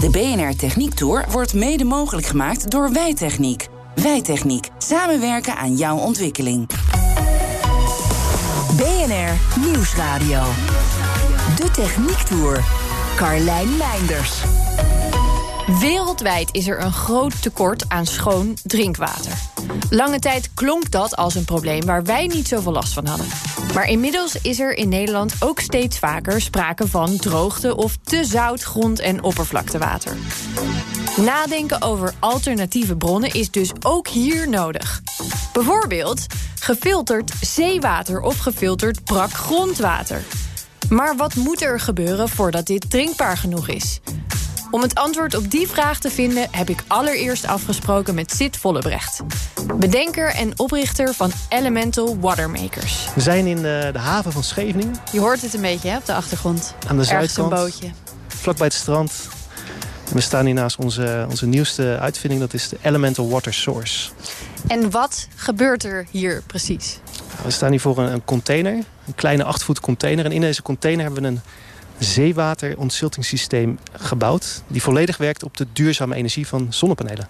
De BNR Techniek Tour wordt mede mogelijk gemaakt door Wijtechniek. Wijtechniek. Samenwerken aan jouw ontwikkeling. BNR Nieuwsradio. De Techniek Tour. Carlijn Meinders. Wereldwijd is er een groot tekort aan schoon drinkwater. Lange tijd klonk dat als een probleem waar wij niet zoveel last van hadden. Maar inmiddels is er in Nederland ook steeds vaker sprake van droogte of te zout grond- en oppervlaktewater. Nadenken over alternatieve bronnen is dus ook hier nodig. Bijvoorbeeld gefilterd zeewater of gefilterd brak grondwater. Maar wat moet er gebeuren voordat dit drinkbaar genoeg is? Om het antwoord op die vraag te vinden heb ik allereerst afgesproken met Sid Vollebrecht. Bedenker en oprichter van Elemental Watermakers. We zijn in de, de haven van Scheveningen. Je hoort het een beetje hè, op de achtergrond. Aan de Ergens zuidkant. een bootje. Vlakbij het strand. En we staan hier naast onze, onze nieuwste uitvinding. Dat is de Elemental Water Source. En wat gebeurt er hier precies? We staan hier voor een, een container. Een kleine 8 voet container. En in deze container hebben we een zeewaterontziltingssysteem gebouwd. Die volledig werkt op de duurzame energie van zonnepanelen.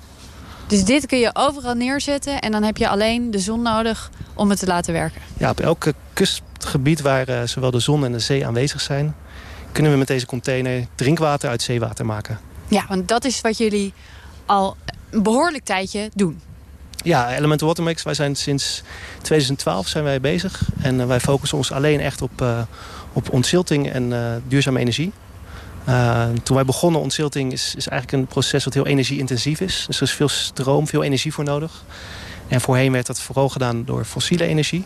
Dus dit kun je overal neerzetten en dan heb je alleen de zon nodig om het te laten werken. Ja, op elke kustgebied waar eh, zowel de zon en de zee aanwezig zijn... kunnen we met deze container drinkwater uit zeewater maken. Ja, want dat is wat jullie al een behoorlijk tijdje doen. Ja, Elemental Watermix, wij zijn sinds 2012 zijn wij bezig. En eh, wij focussen ons alleen echt op, uh, op ontzilting en uh, duurzame energie. Uh, toen wij begonnen, ontzilting is, is eigenlijk een proces wat heel energie-intensief is. Dus er is veel stroom, veel energie voor nodig. En voorheen werd dat vooral gedaan door fossiele energie.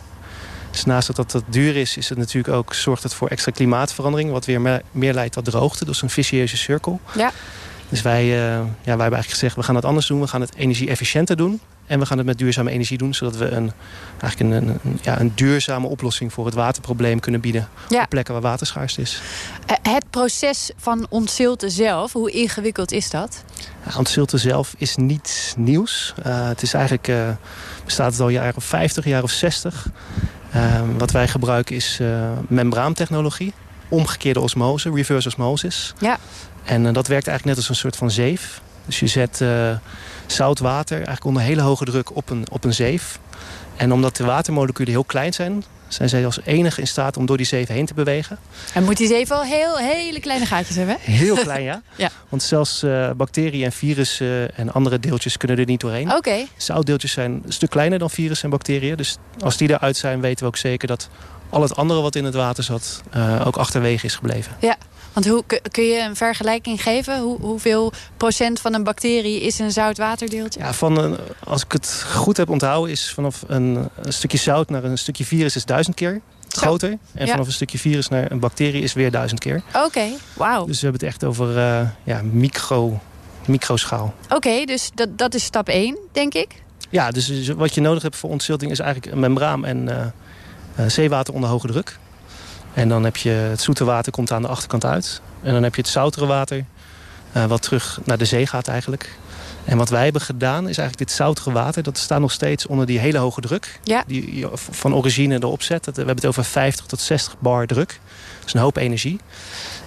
Dus naast dat dat, duur is, is het natuurlijk ook, zorgt het voor extra klimaatverandering. Wat weer meer, meer leidt tot droogte. Dus een vicieuze cirkel. Ja. Dus wij, uh, ja, wij hebben eigenlijk gezegd, we gaan het anders doen. We gaan het energie-efficiënter doen. En we gaan het met duurzame energie doen. Zodat we een, eigenlijk een, een, ja, een duurzame oplossing voor het waterprobleem kunnen bieden. Ja. Op plekken waar water schaars is. Uh, het proces van ontzilten zelf, hoe ingewikkeld is dat? Ja, ontzilten zelf is niets nieuws. Uh, het is eigenlijk, uh, bestaat het al jaren of 50, jaar of 60. wat wij gebruiken is membraantechnologie. Omgekeerde osmose, reverse osmosis. Ja. En dat werkt eigenlijk net als een soort van zeef. Dus je zet uh, zout water eigenlijk onder hele hoge druk op een, op een zeef. En omdat de watermoleculen heel klein zijn... zijn zij als enige in staat om door die zeef heen te bewegen. En moet die zeef wel heel, hele kleine gaatjes hebben? Heel klein, ja. ja. Want zelfs uh, bacteriën en virussen en andere deeltjes kunnen er niet doorheen. Oké. Okay. Zoutdeeltjes zijn een stuk kleiner dan virussen en bacteriën. Dus als die eruit zijn, weten we ook zeker dat al het andere wat in het water zat... Uh, ook achterwege is gebleven. Ja. Want hoe, kun je een vergelijking geven? Hoe, hoeveel procent van een bacterie is een zoutwaterdeeltje? Ja, van een, als ik het goed heb onthouden... is vanaf een, een stukje zout naar een stukje virus is duizend keer groter. Zo. En vanaf ja. een stukje virus naar een bacterie is weer duizend keer. Oké, okay. wauw. Dus we hebben het echt over uh, ja, micro, microschaal. Oké, okay, dus dat, dat is stap 1, denk ik? Ja, dus, wat je nodig hebt voor ontzilting... is eigenlijk een membraan en uh, uh, zeewater onder hoge druk. En dan heb je het zoete water komt aan de achterkant uit. En dan heb je het zoutere water uh, wat terug naar de zee gaat eigenlijk. En wat wij hebben gedaan is eigenlijk dit zoutere water... dat staat nog steeds onder die hele hoge druk. Ja. Die van origine erop zet. We hebben het over 50 tot 60 bar druk. Dat is een hoop energie.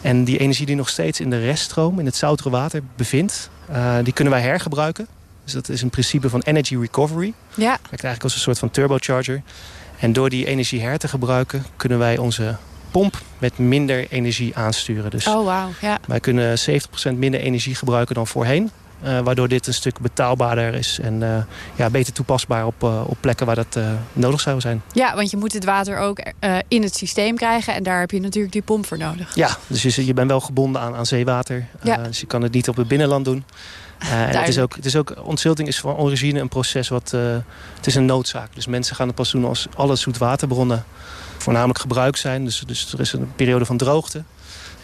En die energie die nog steeds in de reststroom, in het zoutere water bevindt... Uh, die kunnen wij hergebruiken. Dus dat is een principe van energy recovery. Ja. Werkt eigenlijk als een soort van turbocharger. En door die energie her te gebruiken... kunnen wij onze pomp met minder energie aansturen. Dus oh, wow. ja. wij kunnen 70% minder energie gebruiken dan voorheen. Uh, waardoor dit een stuk betaalbaarder is en uh, ja, beter toepasbaar op, uh, op plekken waar dat nodig zou zijn. Ja, want je moet het water ook in het systeem krijgen en daar heb je natuurlijk die pomp voor nodig. Ja, dus je, je bent wel gebonden aan, aan zeewater. Ja. dus je kan het niet op het binnenland doen. en het is, ook, het is ook, ontzilting is van origine een proces wat, het is een noodzaak. Dus mensen gaan het pas doen als alle zoetwaterbronnen voornamelijk gebruikt zijn. Dus, dus er is een periode van droogte.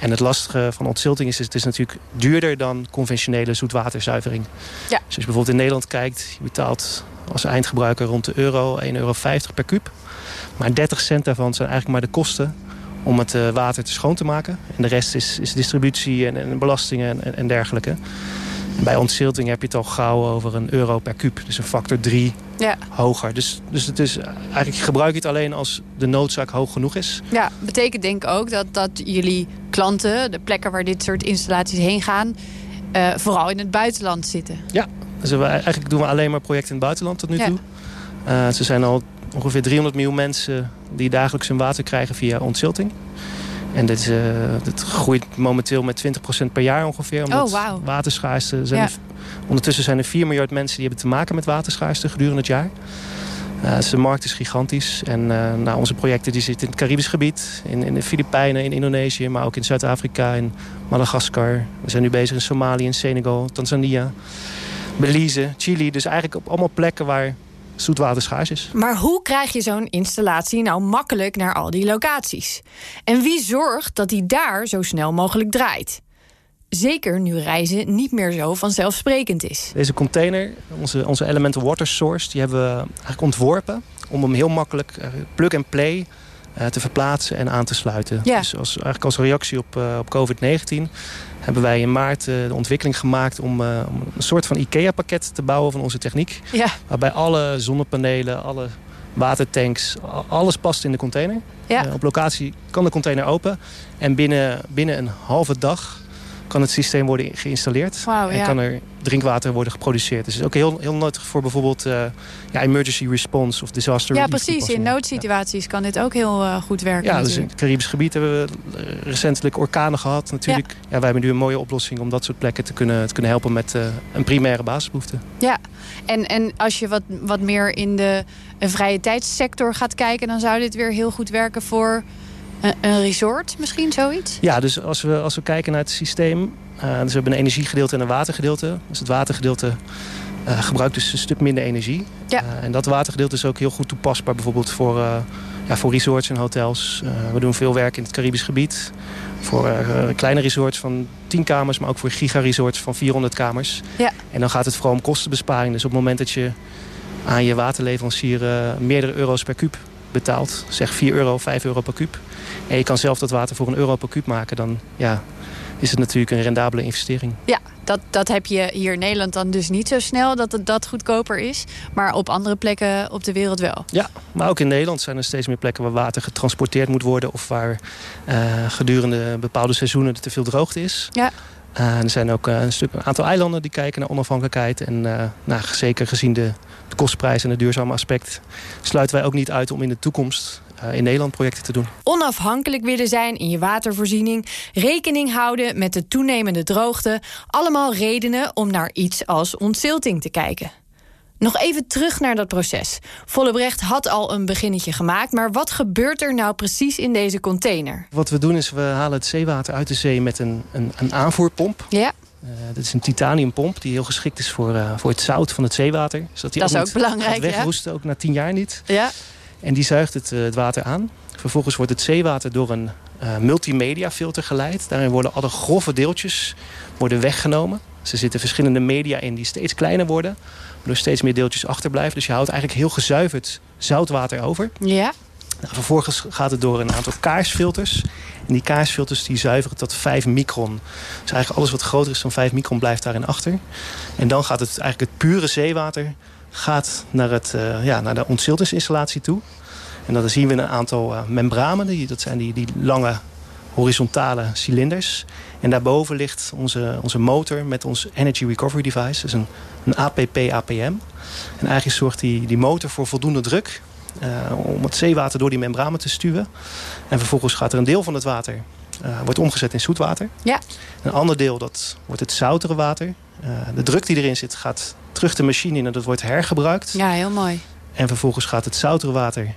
En het lastige van ontzilting is, het is natuurlijk duurder dan conventionele zoetwaterzuivering. Ja. Dus als je bijvoorbeeld in Nederland kijkt, je betaalt als eindgebruiker rond de euro, 1,50 euro per kuub. Maar 30 cent daarvan zijn eigenlijk maar de kosten om het uh, water te schoon te maken. En de rest is, is distributie en, en belastingen en, en dergelijke. Bij ontzilting heb je het al gauw over een euro per kuub. Dus een factor 3 Ja. hoger. Dus, dus het is, eigenlijk gebruik je het alleen als de noodzaak hoog genoeg is. Ja, betekent denk ik ook dat, dat jullie klanten, de plekken waar dit soort installaties heen gaan, eh, vooral in het buitenland zitten. Ja, dus we, eigenlijk doen we alleen maar projecten in het buitenland tot nu Ja. toe. Eh, ze zijn al ongeveer 300 miljoen mensen die dagelijks hun water krijgen via ontzilting. En dit, eh, dit groeit momenteel met 20% per jaar ongeveer. Omdat Oh, wauw. waterschaarste... Zijn Ja. er- ondertussen zijn er 4 miljard mensen die hebben te maken met waterschaarste gedurende het jaar. Eh, dus de markt is gigantisch. En eh, nou, onze projecten die zitten in het Caribisch gebied. In, in de Filipijnen, in Indonesië, maar ook in Zuid-Afrika, in Madagaskar. We zijn nu bezig in Somalië, in Senegal, Tanzania, Belize, Chili. Dus eigenlijk op allemaal plekken waar zoetwater schaars is. Maar hoe krijg je zo'n installatie nou makkelijk naar al die locaties? En wie zorgt dat die daar zo snel mogelijk draait? Zeker nu reizen niet meer zo vanzelfsprekend is. Deze container, onze, onze Elemental Water Source, die hebben we eigenlijk ontworpen om hem heel makkelijk eh, plug-and-play eh, te verplaatsen en aan te sluiten. Ja. Dus als, eigenlijk als reactie op, eh, op COVID-19 hebben wij in maart eh, de ontwikkeling gemaakt om, eh, om een soort van IKEA-pakket te bouwen van onze techniek. Ja, Waarbij alle zonnepanelen, alle watertanks, alles past in de container. Ja. Eh, op locatie kan de container open. En binnen, binnen een halve dag kan het systeem worden geïnstalleerd. En ja. kan er drinkwater worden geproduceerd. Dus het is ook heel, heel nuttig voor bijvoorbeeld eh, ja, emergency response of disaster ja precies. In noodsituaties kan dit ook heel eh, goed werken. Ja, dus in het Caribisch gebied hebben we recentelijk orkanen gehad natuurlijk. Ja. wij hebben nu een mooie oplossing om dat soort plekken te kunnen, te kunnen helpen met eh, een primaire basisbehoefte. Ja, en, en als je wat, wat meer in de vrije tijdssector gaat kijken... dan zou dit weer heel goed werken voor een, een resort, misschien zoiets? Ja, dus als we, als we kijken naar het systeem... eh, dus we hebben een energiegedeelte en een watergedeelte. Dus het watergedeelte eh, gebruikt dus een stuk minder energie. Ja. Eh, en dat watergedeelte is ook heel goed toepasbaar... bijvoorbeeld voor, ja, voor resorts en hotels. We doen veel werk in het Caribisch gebied. Voor kleine resorts van 10 kamers... maar ook voor gigaresorts van 400 kamers. Ja. En dan gaat het vooral om kostenbesparing. Dus op het moment dat je aan je waterleverancier... meerdere euro's per kuub betaalt... zeg 4 euro, 5 euro per kuub... en je kan zelf dat water voor een euro per kuub maken... dan ja, is het natuurlijk een rendabele investering. Ja, dat, dat heb je hier in Nederland dan dus niet zo snel... dat het dat goedkoper is. Maar op andere plekken op de wereld wel. Ja, maar ook in Nederland zijn er steeds meer plekken... waar water getransporteerd moet worden... of waar eh, gedurende bepaalde seizoenen te veel droogte is. Ja. Eh, er zijn ook eh, een, aantal eilanden die kijken naar onafhankelijkheid. En eh, nou, zeker gezien de, de kostprijs en het duurzame aspect... sluiten wij ook niet uit om in de toekomst in Nederland projecten te doen. Onafhankelijk willen zijn in je watervoorziening... rekening houden met de toenemende droogte... allemaal redenen om naar iets als ontzilting te kijken. Nog even terug naar dat proces. Vollebrecht had al een beginnetje gemaakt... maar wat gebeurt er nou precies in deze container? Wat we doen is we halen het zeewater uit de zee met een, een, een aanvoerpomp. Ja, Uh, dit is een titaniumpomp die heel geschikt is voor, uh, voor het zout van het zeewater. Zodat die Dat is ook belangrijk, gaat ja. wegroesten, ook na tien jaar niet. ja. En die zuigt het, uh, het water aan. Vervolgens wordt het zeewater door een multimedia filter geleid. Daarin worden alle grove deeltjes worden weggenomen. Er zitten verschillende media in die steeds kleiner worden. Waardoor steeds meer deeltjes achterblijven. Dus je houdt eigenlijk heel gezuiverd zoutwater over. Ja. Nou, vervolgens gaat het door een aantal kaarsfilters. En die kaarsfilters die zuiveren tot 5 micron. Dus eigenlijk alles wat groter is dan 5 micron blijft daarin achter. En dan gaat het eigenlijk het pure zeewater gaat naar, het, uh, ja, naar de ontziltingsinstallatie toe. En dan zien we een aantal uh, membranen. Die, dat zijn die, die lange horizontale cilinders. En daarboven ligt onze, onze motor met ons Energy Recovery Device. Dus een, een APP-APM. En eigenlijk zorgt die, die motor voor voldoende druk... Uh, om het zeewater door die membranen te stuwen. En vervolgens gaat er een deel van het water uh, wordt omgezet in zoetwater. Ja. Een ander deel dat wordt het zoutere water. Uh, de druk die erin zit gaat terug de machine in en dat wordt hergebruikt. Ja, heel mooi. En vervolgens gaat het zoutere water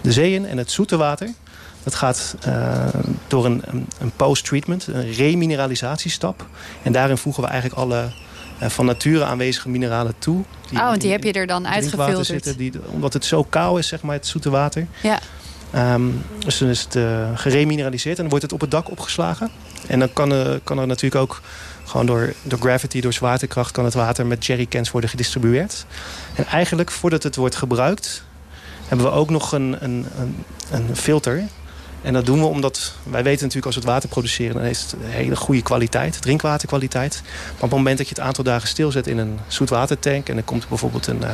de zee in en het zoete water... dat gaat door een, een, post-treatment, een remineralisatiestap. En daarin voegen we eigenlijk alle uh, van nature aanwezige mineralen toe. Die, oh, want die heb je er dan uitgefilterd. Zitten, die, omdat het zo koud is, zeg maar, het zoete water. Ja. Ehm, dus dan is het uh, geremineraliseerd en dan wordt het op het dak opgeslagen. En dan kan, uh, kan er natuurlijk ook gewoon door, door gravity, door zwaartekracht... kan het water met jerrycans worden gedistribueerd. En eigenlijk, voordat het wordt gebruikt... hebben we ook nog een, een, een, een filter en dat doen we omdat wij weten natuurlijk als we het water produceren... dan is het een hele goede kwaliteit, drinkwaterkwaliteit. Maar op het moment dat je het aantal dagen stilzet in een zoetwatertank... en er komt bijvoorbeeld een, eh,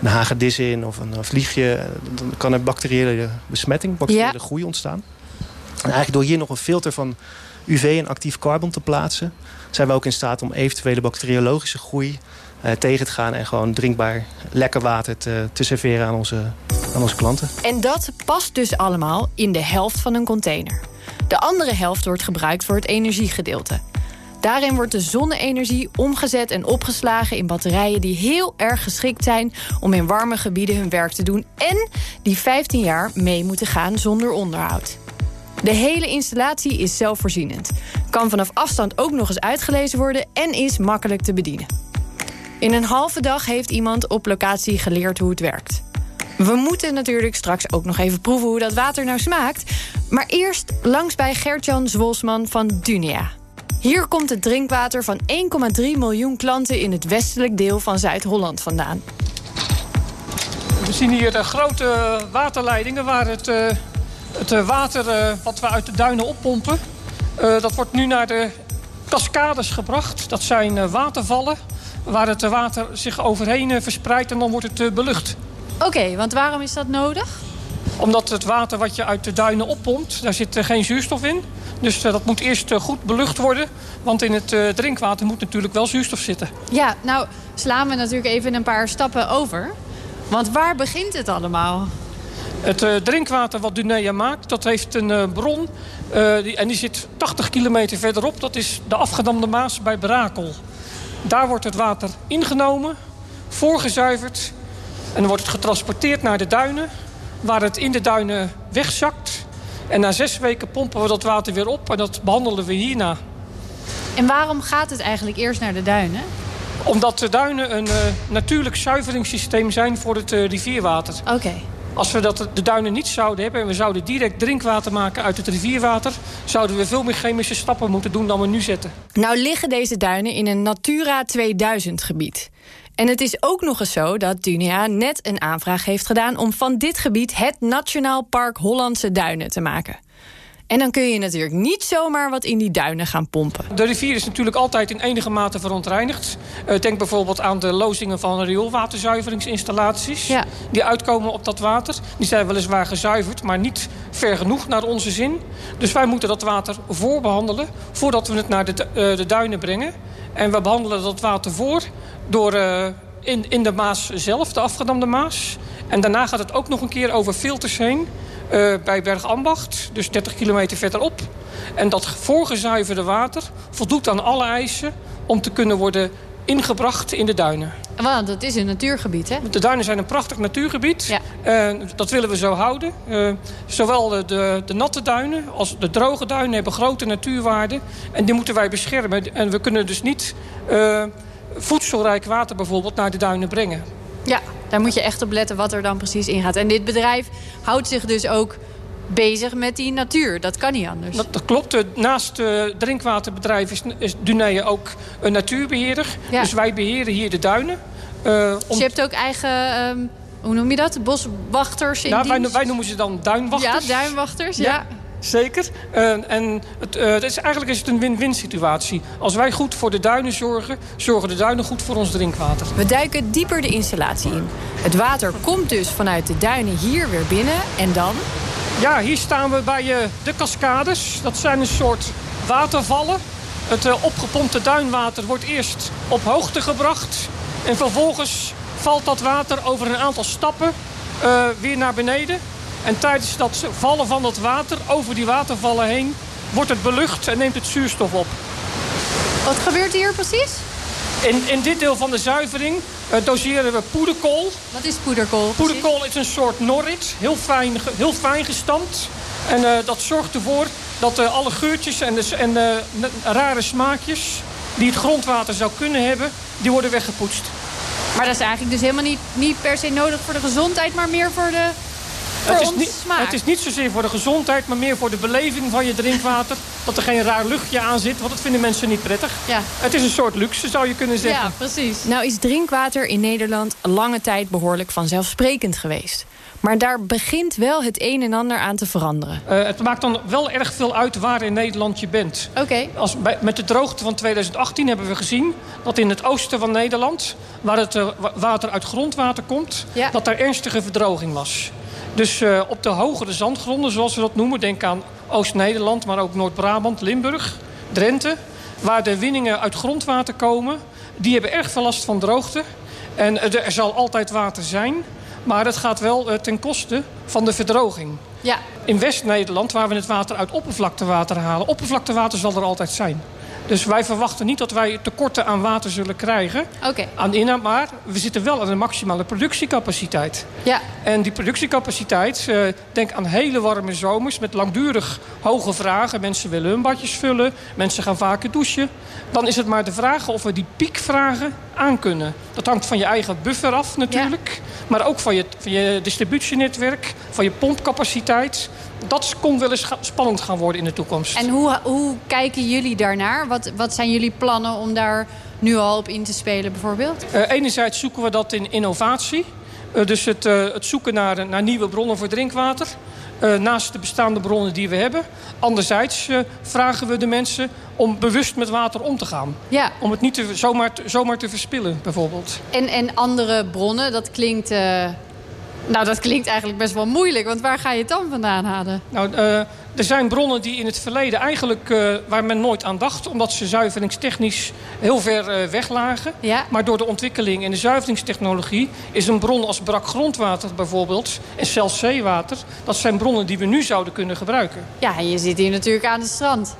een hagedis in of een vliegje... Eh, dan kan er bacteriële besmetting, bacteriële groei ontstaan. En eigenlijk door hier nog een filter van UV en actief carbon te plaatsen... zijn we ook in staat om eventuele bacteriologische groei tegen te gaan... en gewoon drinkbaar lekker water te, te serveren aan onze, aan onze klanten. En dat past dus allemaal in de helft van een container. De andere helft wordt gebruikt voor het energiegedeelte. Daarin wordt de zonne-energie omgezet en opgeslagen in batterijen... die heel erg geschikt zijn om in warme gebieden hun werk te doen... en die 15 jaar mee moeten gaan zonder onderhoud. De hele installatie is zelfvoorzienend. Kan vanaf afstand ook nog eens uitgelezen worden... en is makkelijk te bedienen. In een halve dag heeft iemand op locatie geleerd hoe het werkt. We moeten natuurlijk straks ook nog even proeven hoe dat water nou smaakt. Maar eerst langs bij Gertjan Zwolsman van Dunia. Hier komt het drinkwater van 1,3 miljoen klanten in het westelijk deel van Zuid-Holland vandaan. We zien hier de grote waterleidingen waar het, uh, het eh, water uh, wat we uit de duinen oppompen... dat wordt nu naar de cascades gebracht. Dat zijn watervallen waar het water zich overheen eh, verspreidt en dan wordt het eh, belucht. Oké, want waarom is dat nodig? Omdat het water wat je uit de duinen oppompt, daar zit geen zuurstof in. Dus dat moet eerst goed belucht worden. Want in het drinkwater moet natuurlijk wel zuurstof zitten. Ja, nou slaan we natuurlijk even een paar stappen over. Want waar begint het allemaal? Het drinkwater wat Dunea maakt, dat heeft een bron. Die, en die zit 80 kilometer verderop. Dat is de afgedamde Maas bij Brakel. Daar wordt het water ingenomen, voorgezuiverd... en dan wordt het getransporteerd naar de duinen... waar het in de duinen wegzakt. En na zes weken pompen we dat water weer op en dat behandelen we hierna. En waarom gaat het eigenlijk eerst naar de duinen? Omdat de duinen een uh, natuurlijk zuiveringssysteem zijn voor het uh, rivierwater. Oké. Als we dat de duinen niet zouden hebben en we zouden direct drinkwater maken uit het rivierwater... zouden we veel meer chemische stappen moeten doen dan we nu zetten. Nou liggen deze duinen in een Natura 2000 gebied. En het is ook nog eens zo dat Dunia net een aanvraag heeft gedaan... om van dit gebied het Nationaal Park Hollandse Duinen te maken. En dan kun je natuurlijk niet zomaar wat in die duinen gaan pompen. De rivier is natuurlijk altijd in enige mate verontreinigd. Uh, denk bijvoorbeeld aan de lozingen van rioolwaterzuiveringsinstallaties. Ja. Die uitkomen op dat water. Die zijn weliswaar gezuiverd, maar niet ver genoeg naar onze zin. Dus wij moeten dat water voorbehandelen voordat we het naar de, uh, de duinen brengen. En we behandelen dat water voor door uh, in, in de Maas zelf, de afgedamde Maas. En daarna gaat het ook nog een keer over filters heen. Uh, bij Bergambacht, dus 30 kilometer verderop. En dat voorgezuiverde water voldoet aan alle eisen... om te kunnen worden ingebracht in de duinen. Want het is een natuurgebied, hè? De duinen zijn een prachtig natuurgebied. Ja. Uh, dat willen we zo houden. Uh, zowel de, de, de, natte duinen als de droge duinen hebben grote natuurwaarden. En die moeten wij beschermen. En we kunnen dus niet voedselrijk water bijvoorbeeld naar de duinen brengen. Ja, daar moet je echt op letten wat er dan precies in gaat. En dit bedrijf houdt zich dus ook bezig met die natuur. Dat kan niet anders. Dat, dat klopt. Naast het drinkwaterbedrijf is, is Dunije ook een natuurbeheerder. Ja. Dus wij beheren hier de duinen. Uh, om... Dus je hebt ook eigen... Um, hoe noem je dat? Boswachters in ja, wij, wij, noemen ze dan duinwachters. Ja, duinwachters. ja. ja. Zeker. Uh, en het, uh, het, is, eigenlijk is het een win-win situatie. Als wij goed voor de duinen zorgen, zorgen de duinen goed voor ons drinkwater. We duiken dieper de installatie in. Het water komt dus vanuit de duinen hier weer binnen. En dan? Ja, hier staan we bij uh, de cascades. Dat zijn een soort watervallen. Het opgepompte duinwater wordt eerst op hoogte gebracht. En vervolgens valt dat water over een aantal stappen weer naar beneden. En tijdens dat vallen van dat water, over die watervallen heen... wordt het belucht en neemt het zuurstof op. Wat gebeurt hier precies? In, in dit deel van de zuivering uh, doseren we poederkool. Wat is poederkool? Poederkool is een soort norrit, heel fijn, heel fijn gestampt. En uh, dat zorgt ervoor dat uh, alle geurtjes en, de, en rare smaakjes... die het grondwater zou kunnen hebben, die worden weggepoetst. Maar dat is eigenlijk dus helemaal niet, niet per se nodig voor de gezondheid... maar meer voor de het is, niet, het is niet zozeer voor de gezondheid, maar meer voor de beleving van je drinkwater. Dat er geen raar luchtje aan zit, want dat vinden mensen niet prettig. Ja. Het is een soort luxe, zou je kunnen zeggen. Ja, precies. Nou is drinkwater in Nederland lange tijd behoorlijk vanzelfsprekend geweest. Maar daar begint wel het een en ander aan te veranderen. Uh, het maakt dan wel erg veel uit waar in Nederland je bent. Oké. Okay. Met de droogte van 2018 hebben we gezien dat in het oosten van Nederland... waar het uh, water uit grondwater komt, ja. dat daar ernstige verdroging was. Dus uh, op de hogere zandgronden, zoals we dat noemen... denk aan Oost-Nederland, maar ook Noord-Brabant, Limburg, Drenthe... waar de winningen uit grondwater komen... die hebben erg veel last van droogte. En er zal altijd water zijn... Maar het gaat wel uh, ten koste van de verdroging. Ja. In West-Nederland, waar we het water uit oppervlaktewater halen... oppervlaktewater zal er altijd zijn. Dus wij verwachten niet dat wij tekorten aan water zullen krijgen. Okay. Aan inhoud, maar we zitten wel aan een maximale productiecapaciteit. Ja. En die productiecapaciteit, uh, denk aan hele warme zomers... met langdurig hoge vragen. Mensen willen hun badjes vullen, mensen gaan vaker douchen. Dan is het maar de vraag of we die piekvragen aankunnen. Dat hangt van je eigen buffer af natuurlijk. Ja. Maar ook van je, van je distributienetwerk, van je pompcapaciteit dat kon wel eens spannend gaan worden in de toekomst. En hoe, hoe kijken jullie daarnaar? Wat, wat zijn jullie plannen om daar nu al op in te spelen bijvoorbeeld? Uh, enerzijds zoeken we dat in innovatie. Uh, dus het, uh, het zoeken naar, naar nieuwe bronnen voor drinkwater. Naast de bestaande bronnen die we hebben. Anderzijds vragen we de mensen om bewust met water om te gaan. Ja. Om het niet te, zomaar, zomaar te verspillen bijvoorbeeld. En, en andere bronnen, dat klinkt nou, dat klinkt eigenlijk best wel moeilijk. Want waar ga je het dan vandaan halen? Nou, er zijn bronnen die in het verleden eigenlijk... Uh, waar men nooit aan dacht. Omdat ze zuiveringstechnisch heel ver uh, weg lagen. Ja. Maar door de ontwikkeling in de zuiveringstechnologie... is een bron als brak grondwater bijvoorbeeld... en zelfs zeewater... dat zijn bronnen die we nu zouden kunnen gebruiken. Ja, en je zit hier natuurlijk aan het strand.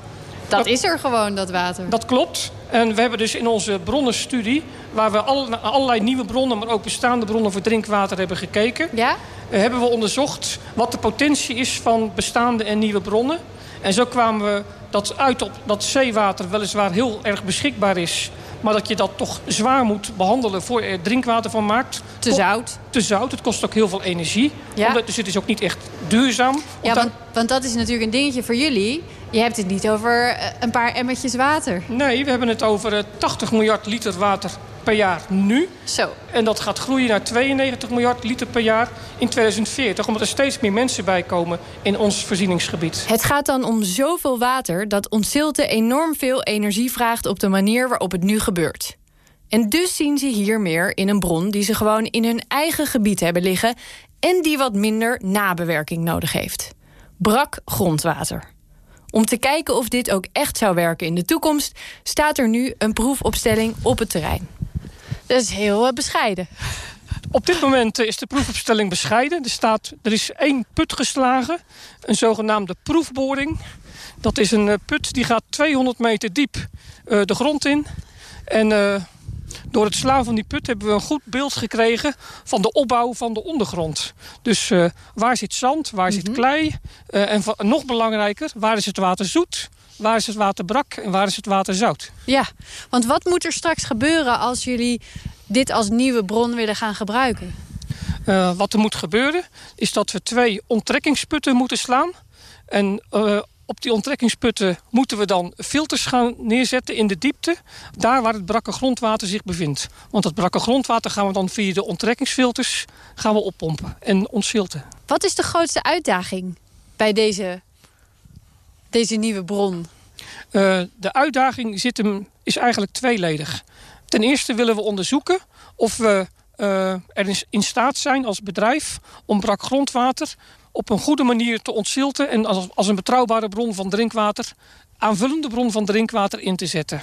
Dat, dat is er gewoon, dat water. Dat klopt. En we hebben dus in onze bronnenstudie... waar we allerlei nieuwe bronnen, maar ook bestaande bronnen voor drinkwater hebben gekeken... Ja? Eh, hebben we onderzocht wat de potentie is van bestaande en nieuwe bronnen. En zo kwamen we dat uit op dat zeewater weliswaar heel erg beschikbaar is... maar dat je dat toch zwaar moet behandelen voor je er drinkwater van maakt. Te zout. Te zout. Het kost ook heel veel energie. Ja. Omdat, dus het is ook niet echt duurzaam. Ja, want, want dat is natuurlijk een dingetje voor jullie. Je hebt het niet over eh, een paar emmertjes water. Nee, we hebben het over 80 eh, miljard liter water per jaar nu. Zo. En dat gaat groeien naar 92 miljard liter per jaar in 2040... omdat er steeds meer mensen bij komen in ons voorzieningsgebied. Het gaat dan om zoveel water dat Ontsilte enorm veel energie vraagt... op de manier waarop het nu gebeurt. En dus zien ze hier meer in een bron die ze gewoon in hun eigen gebied hebben liggen... en die wat minder nabewerking nodig heeft. Brak grondwater. Om te kijken of dit ook echt zou werken in de toekomst... staat er nu een proefopstelling op het terrein. Dat is heel uh, bescheiden. Op dit moment eh, is de proefopstelling bescheiden. Er, staat, er is één put geslagen, een zogenaamde proefboring. Dat is een uh, put die gaat 200 meter diep uh, de grond in. En door het slaan van die put hebben we een goed beeld gekregen... van de opbouw van de ondergrond. Dus uh, waar zit zand, waar zit mhm. klei? Uh, en nog belangrijker, waar is het water zoet? Waar is het water brak en waar is het water zout? Ja, want wat moet er straks gebeuren als jullie dit als nieuwe bron willen gaan gebruiken? Uh, wat er moet gebeuren is dat we twee onttrekkingsputten moeten slaan. En op die onttrekkingsputten moeten we dan filters gaan neerzetten in de diepte. Daar waar het brakke grondwater zich bevindt. Want dat brakke grondwater gaan we dan via de onttrekkingsfilters gaan we oppompen en ontzilten. Wat is de grootste uitdaging bij deze, deze nieuwe bron? Uh, de uitdaging zit hem, is eigenlijk tweeledig. Ten eerste willen we onderzoeken of we uh, er in staat zijn als bedrijf om brak grondwater op een goede manier te ontzilten... en als, als een betrouwbare bron van drinkwater aanvullende bron van drinkwater in te zetten.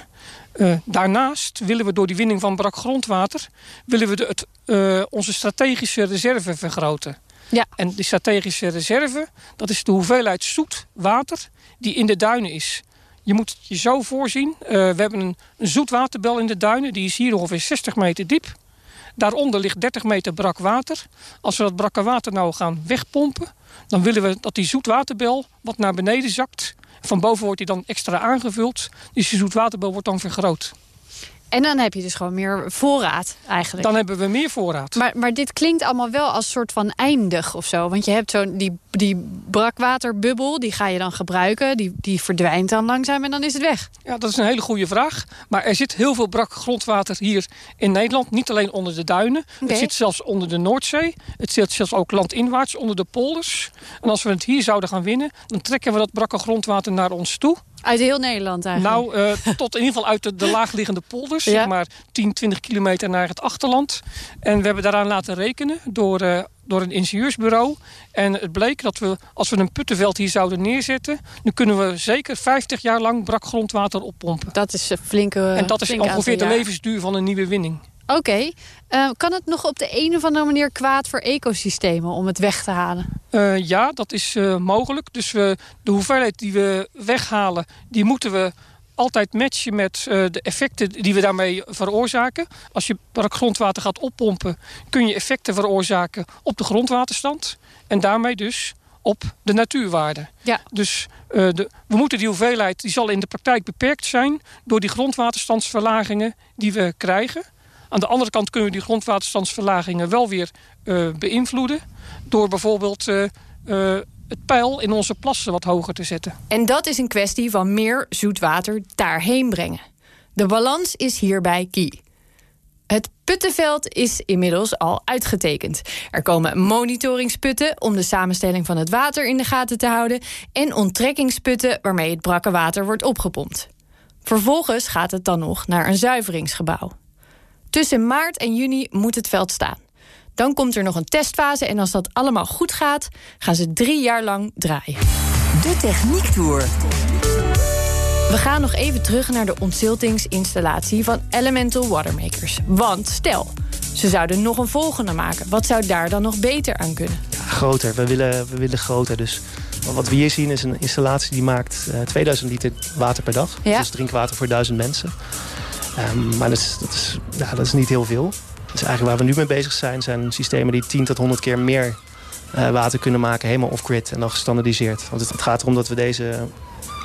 Uh, daarnaast willen we door die winning van brak grondwater... willen we de, het, uh, onze strategische reserve vergroten. Ja. En die strategische reserve, dat is de hoeveelheid zoet water die in de duinen is. Je moet je zo voorzien. Uh, we hebben een, een zoetwaterbel in de duinen. Die is hier ongeveer 60 meter diep. Daaronder ligt 30 meter brak water. Als we dat brakke water nou gaan wegpompen... dan willen we dat die zoetwaterbel wat naar beneden zakt. Van boven wordt die dan extra aangevuld. Dus die zoetwaterbel wordt dan vergroot. En dan heb je dus gewoon meer voorraad eigenlijk. Dan hebben we meer voorraad. Maar, maar dit klinkt allemaal wel als soort van eindig of zo. Want je hebt zo'n die, die brakwaterbubbel, die ga je dan gebruiken. Die, die verdwijnt dan langzaam en dan is het weg. Ja, dat is een hele goede vraag. Maar er zit heel veel brak grondwater hier in Nederland. Niet alleen onder de duinen. Het zit zelfs onder de Noordzee. Het zit zelfs ook landinwaarts onder de polders. En als we het hier zouden gaan winnen... dan trekken we dat brakke grondwater naar ons toe. Uit heel Nederland eigenlijk? Nou, uh, tot in ieder geval uit de, de laagliggende polders. Zeg maar 10, 20 kilometer naar het achterland. En we hebben daaraan laten rekenen door, uh, door een ingenieursbureau. En het bleek dat we, als we een puttenveld hier zouden neerzetten... dan kunnen we zeker 50 jaar lang brak grondwater oppompen. Dat is een flinke En dat is ongeveer de levensduur van een nieuwe winning. Oké. Uh, kan het nog op de een of andere manier kwaad voor ecosystemen om het weg te halen? Uh, ja, dat is uh, mogelijk. Dus we, de hoeveelheid die we weghalen, die moeten we altijd matchen met de effecten die we daarmee veroorzaken. Als je grondwater gaat oppompen, kun je effecten veroorzaken op de grondwaterstand. En daarmee dus op de natuurwaarde. Ja. Dus de, we moeten die hoeveelheid, die zal in de praktijk beperkt zijn... door die grondwaterstandsverlagingen die we krijgen. Aan de andere kant kunnen we die grondwaterstandsverlagingen wel weer uh, beïnvloeden. Door bijvoorbeeld uh, uh, het peil in onze plassen wat hoger te zetten. En dat is een kwestie van meer zoetwater daarheen brengen. De balans is hierbij key. Het puttenveld is inmiddels al uitgetekend. Er komen monitoringsputten om de samenstelling van het water in de gaten te houden... en onttrekkingsputten waarmee het brakke water wordt opgepompt. Vervolgens gaat het dan nog naar een zuiveringsgebouw. Tussen maart en juni moet het veld staan. Dan komt er nog een testfase en als dat allemaal goed gaat... gaan ze drie jaar lang draaien. De Techniek Tour. We gaan nog even terug naar de ontziltingsinstallatie van Elemental Watermakers. Want stel, ze zouden nog een volgende maken. Wat zou daar dan nog beter aan kunnen? Ja, groter. We willen, we willen groter. Dus wat we hier zien is een installatie die maakt uh, 2000 liter water per dag. Ja. Dus drinkwater voor 1000 mensen. Um, maar dat is, dat, is, ja, dat is niet heel veel. Dus eigenlijk waar we nu mee bezig zijn... zijn systemen die 10 tot 100 keer meer uh, water kunnen maken... helemaal off-grid en dan gestandardiseerd. Want het, het, gaat erom dat we deze,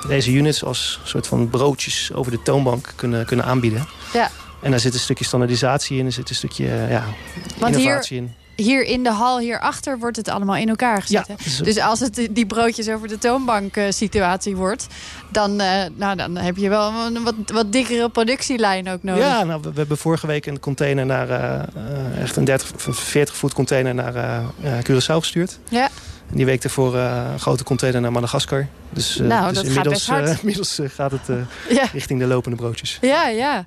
deze units als soort van broodjes... over de toonbank kunnen, kunnen aanbieden. Ja. En daar zit een stukje standaardisatie in, er zit een stukje ja, Want innovatie hier, in hier in de hal hierachter wordt het allemaal in elkaar gezet. Ja, dus, dus als het die broodjes over de toonbank uh, situatie wordt... Dan, uh, nou, dan heb je wel een wat, wat dikkere productielijn ook nodig. Ja, nou, we, we hebben vorige week een container naar... Uh, echt een 30, 40 voet container naar Curaçao gestuurd. Ja. En die week ervoor een grote container naar Madagaskar. Dus, nou, dus inmiddels, gaat inmiddels gaat het ja. richting de lopende broodjes. Ja, ja.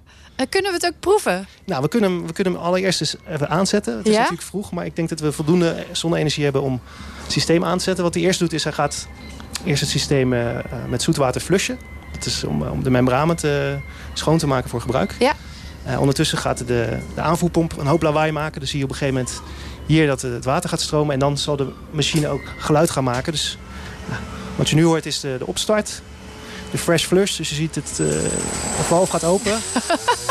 Kunnen we het ook proeven? Nou, we kunnen, hem, we kunnen hem allereerst eens even aanzetten. Het is Ja? natuurlijk vroeg, maar ik denk dat we voldoende zonne-energie hebben om het systeem aan te zetten. Wat hij eerst doet, is hij gaat eerst het systeem uh, met zoetwater flushen. Dat is om, om de membranen te, schoon te maken voor gebruik. Ja. Uh, ondertussen gaat de, de aanvoerpomp een hoop lawaai maken. Dus zie je op een gegeven moment hier dat het water gaat stromen. En dan zal de machine ook geluid gaan maken. Dus wat je nu hoort is de, de opstart. De fresh flush. Dus je ziet het, de valve gaat open.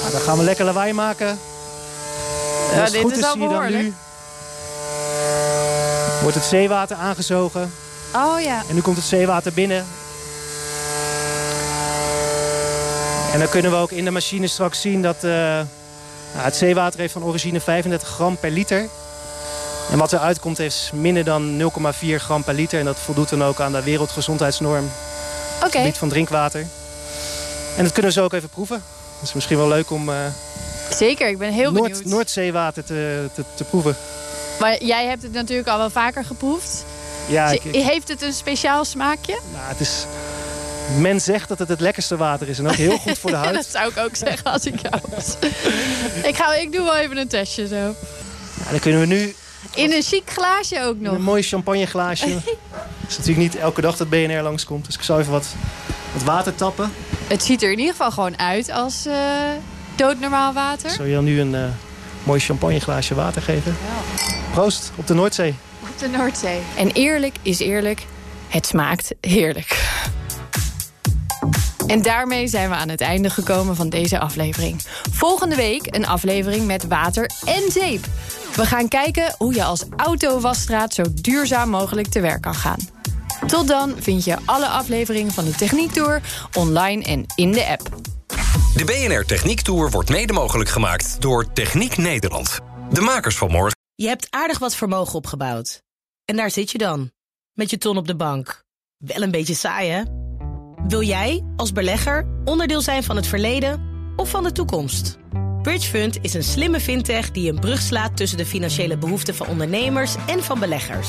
nou, dan gaan we lekker lawaai maken. En Ja, als het goed is zie je dan nu... Wordt het zeewater aangezogen. Oh ja. En nu komt het zeewater binnen. En dan kunnen we ook in de machine straks zien dat... uh, nou, het zeewater heeft van origine 35 gram per liter. En wat eruit komt is minder dan 0,4 gram per liter. En dat voldoet dan ook aan de wereldgezondheidsnorm. Oké. Okay. gebied van drinkwater. En dat kunnen we zo ook even proeven. Dat is misschien wel leuk om uh, Zeker, ik ben heel Noord, benieuwd. Noordzeewater te, te, te, proeven. Maar jij hebt het natuurlijk al wel vaker geproefd. Ja, ik, ik, Heeft het een speciaal smaakje? Nou, het is... Men zegt dat het het lekkerste water is en ook heel goed voor de huid. dat zou ik ook zeggen als ik jou was. ik, ga, ik doe wel even een testje zo. Dan kunnen we nu... In een chic glaasje ook nog. Een mooi champagneglaasje. Het is natuurlijk niet elke dag dat BNR langskomt. Dus ik zal even wat, wat water tappen. Het ziet er in ieder geval gewoon uit als uh, doodnormaal water. Zal je dan nu een uh, mooi champagneglaasje water geven. Ja. Proost op de Noordzee. Op de Noordzee. En eerlijk is eerlijk, het smaakt heerlijk. En daarmee zijn we aan het einde gekomen van deze aflevering. Volgende week een aflevering met water en zeep. We gaan kijken hoe je als auto-wasstraat zo duurzaam mogelijk te werk kan gaan. Tot dan vind je alle afleveringen van de Techniek Tour online en in de app. De BNR Techniek Tour wordt mede mogelijk gemaakt door Techniek Nederland. De makers van morgen. Je hebt aardig wat vermogen opgebouwd. En daar zit je dan, met je ton op de bank. Wel een beetje saai, hè? Wil jij, als belegger, onderdeel zijn van het verleden of van de toekomst? Bridgefund is een slimme fintech die een brug slaat tussen de financiële behoeften van ondernemers en van beleggers.